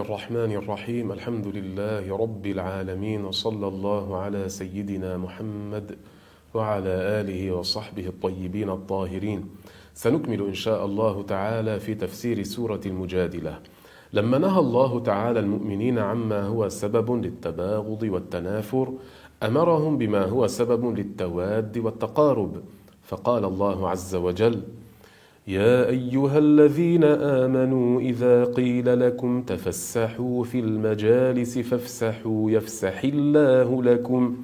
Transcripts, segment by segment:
الرحمن الرحيم. الحمد لله رب العالمين وصلى الله على سيدنا محمد وعلى آله وصحبه الطيبين الطاهرين. سنكمل إن شاء الله تعالى في تفسير سورة المجادلة. لما نهى الله تعالى المؤمنين عما هو سبب للتباغض والتنافر أمرهم بما هو سبب للتواد والتقارب. فقال الله عز وجل يا أيها الذين آمنوا إذا قيل لكم تفسحوا في المجالس فافسحوا يفسح الله لكم.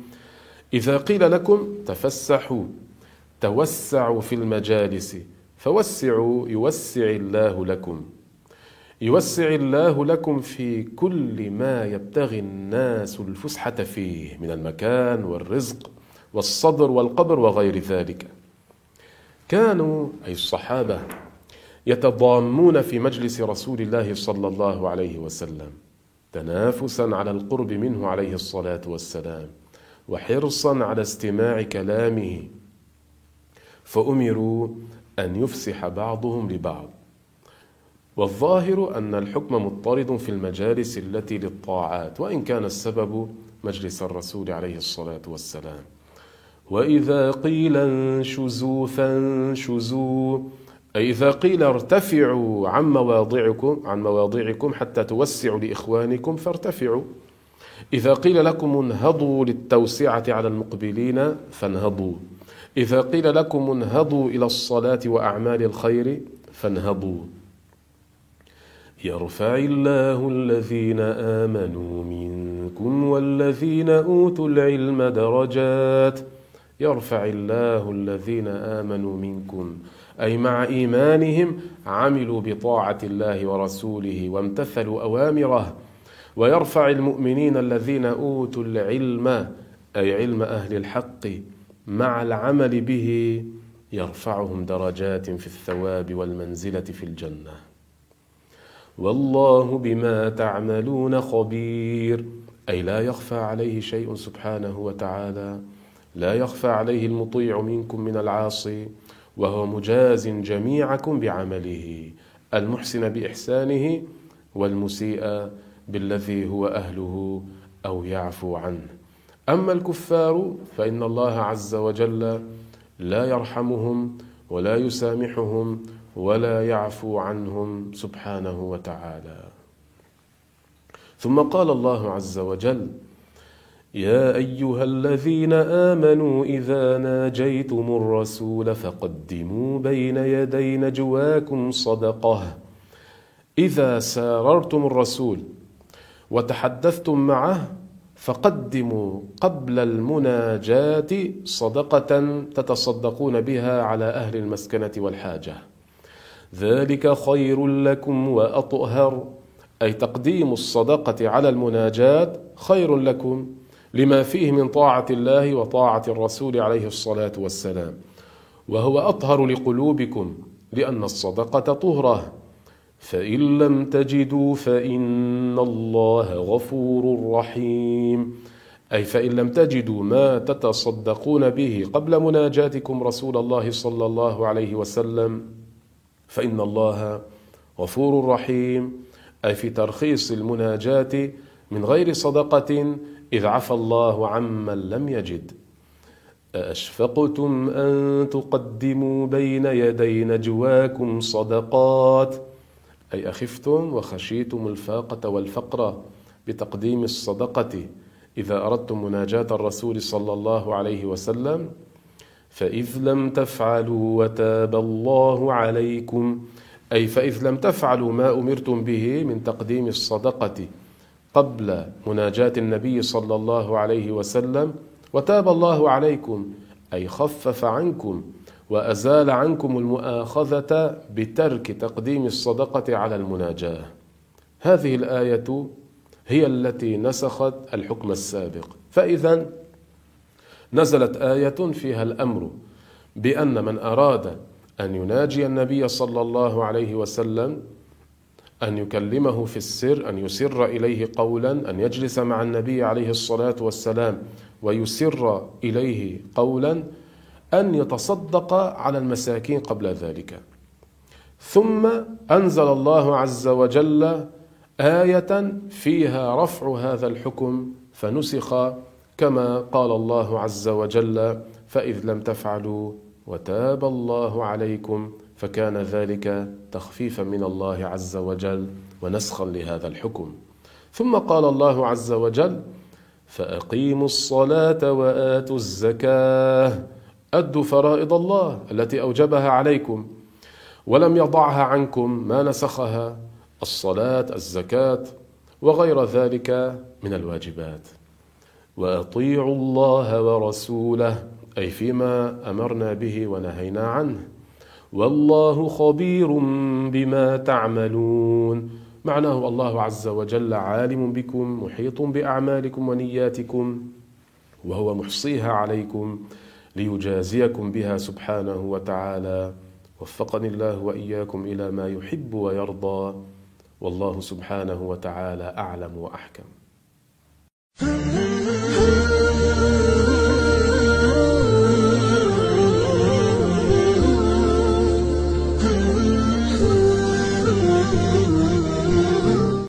إذا قيل لكم تفسحوا توسعوا في المجالس فوسعوا يوسع الله لكم. يوسع الله لكم في كل ما يبتغي الناس الفسحة فيه من المكان والرزق والصدر والقبر وغير ذلك. كانوا أي الصحابة يتضامون في مجلس رسول الله صلى الله عليه وسلم تنافسا على القرب منه عليه الصلاة والسلام وحرصا على استماع كلامه. فأمروا أن يفسح بعضهم لبعض. والظاهر أن الحكم مضطرد في المجالس التي للطاعات وإن كان السبب مجلس الرسول عليه الصلاة والسلام. وإذا قيل انشزوا فانشزوا. أي إذا قيل ارتفعوا عن مواضعكم عن مواضعكم حتى توسعوا لإخوانكم فارتفعوا. إذا قيل لكم انهضوا للتوسعة على المقبلين فانهضوا. إذا قيل لكم انهضوا إلى الصلاة وأعمال الخير فانهضوا. يرفع الله الذين آمنوا منكم والذين أوتوا العلم درجات. يرفع الله الذين آمنوا منكم أي مع إيمانهم عملوا بطاعة الله ورسوله وامتثلوا أوامره. ويرفع المؤمنين الذين أوتوا العلم أي علم أهل الحق مع العمل به. يرفعهم درجات في الثواب والمنزلة في الجنة. والله بما تعملون خبير. أي لا يخفى عليه شيء سبحانه وتعالى. لا يخفى عليه المطيع منكم من العاصي وهو مجاز جميعكم بعمله المحسن بإحسانه والمسيء بالذي هو أهله أو يعفو عنه. أما الكفار فإن الله عز وجل لا يرحمهم ولا يسامحهم ولا يعفو عنهم سبحانه وتعالى. ثم قال الله عز وجل يا أيها الذين آمنوا إذا ناجيتم الرسول فقدموا بين يدي نجواكم صدقة. إذا ساررتم الرسول وتحدثتم معه فقدموا قبل المناجاة صدقة تتصدقون بها على أهل المسكنة والحاجة. ذلك خير لكم وأطهر. أي تقديم الصدقة على المناجاة خير لكم. لما فيه من طاعة الله وطاعة الرسول عليه الصلاة والسلام. وهو أطهر لقلوبكم لأن الصدقة طهرة. فإن لم تجدوا فإن الله غفور رحيم. أي فإن لم تجدوا ما تتصدقون به قبل مناجاتكم رسول الله صلى الله عليه وسلم فإن الله غفور رحيم. أي في ترخيص المناجاة من غير صدقة إذ عفى الله عمن لم يجد. أأشفقتم أن تقدموا بين يدي نجواكم صدقات. أي أخفتم وخشيتم الفاقة والفقر بتقديم الصدقة. إذا أردتم مناجاة الرسول صلى الله عليه وسلم فإذ لم تفعلوا وتاب الله عليكم. أي فإذ لم تفعلوا ما أمرتم به من تقديم الصدقة. قبل مناجاة النبي صلى الله عليه وسلم وتاب الله عليكم أي خفف عنكم وأزال عنكم المؤاخذة بترك تقديم الصدقة على المناجاة. هذه الآية هي التي نسخت الحكم السابق. فإذا نزلت آية فيها الأمر بأن من أراد أن يناجي النبي صلى الله عليه وسلم أن يكلمه في السر أن يسر إليه قولا أن يجلس مع النبي عليه الصلاة والسلام ويسر إليه قولا أن يتصدق على المساكين قبل ذلك. ثم أنزل الله عز وجل آية فيها رفع هذا الحكم فنسخ كما قال الله عز وجل فإذ لم تفعلوا وتاب الله عليكم فكان ذلك تخفيفا من الله عز وجل ونسخا لهذا الحكم. ثم قال الله عز وجل فأقيموا الصلاة وآتوا الزكاة. أدوا فرائض الله التي أوجبها عليكم. ولم يضعها عنكم ما نسخها الصلاة الزكاة وغير ذلك من الواجبات. وأطيعوا الله ورسوله أي فيما أمرنا به ونهينا عنه. والله خبير بما تعملون. معناه الله عز وجل عالم بكم محيط بأعمالكم ونياتكم وهو محصيها عليكم ليجازيكم بها سبحانه وتعالى. وفقني الله وإياكم إلى ما يحب ويرضى والله سبحانه وتعالى أعلم وأحكم.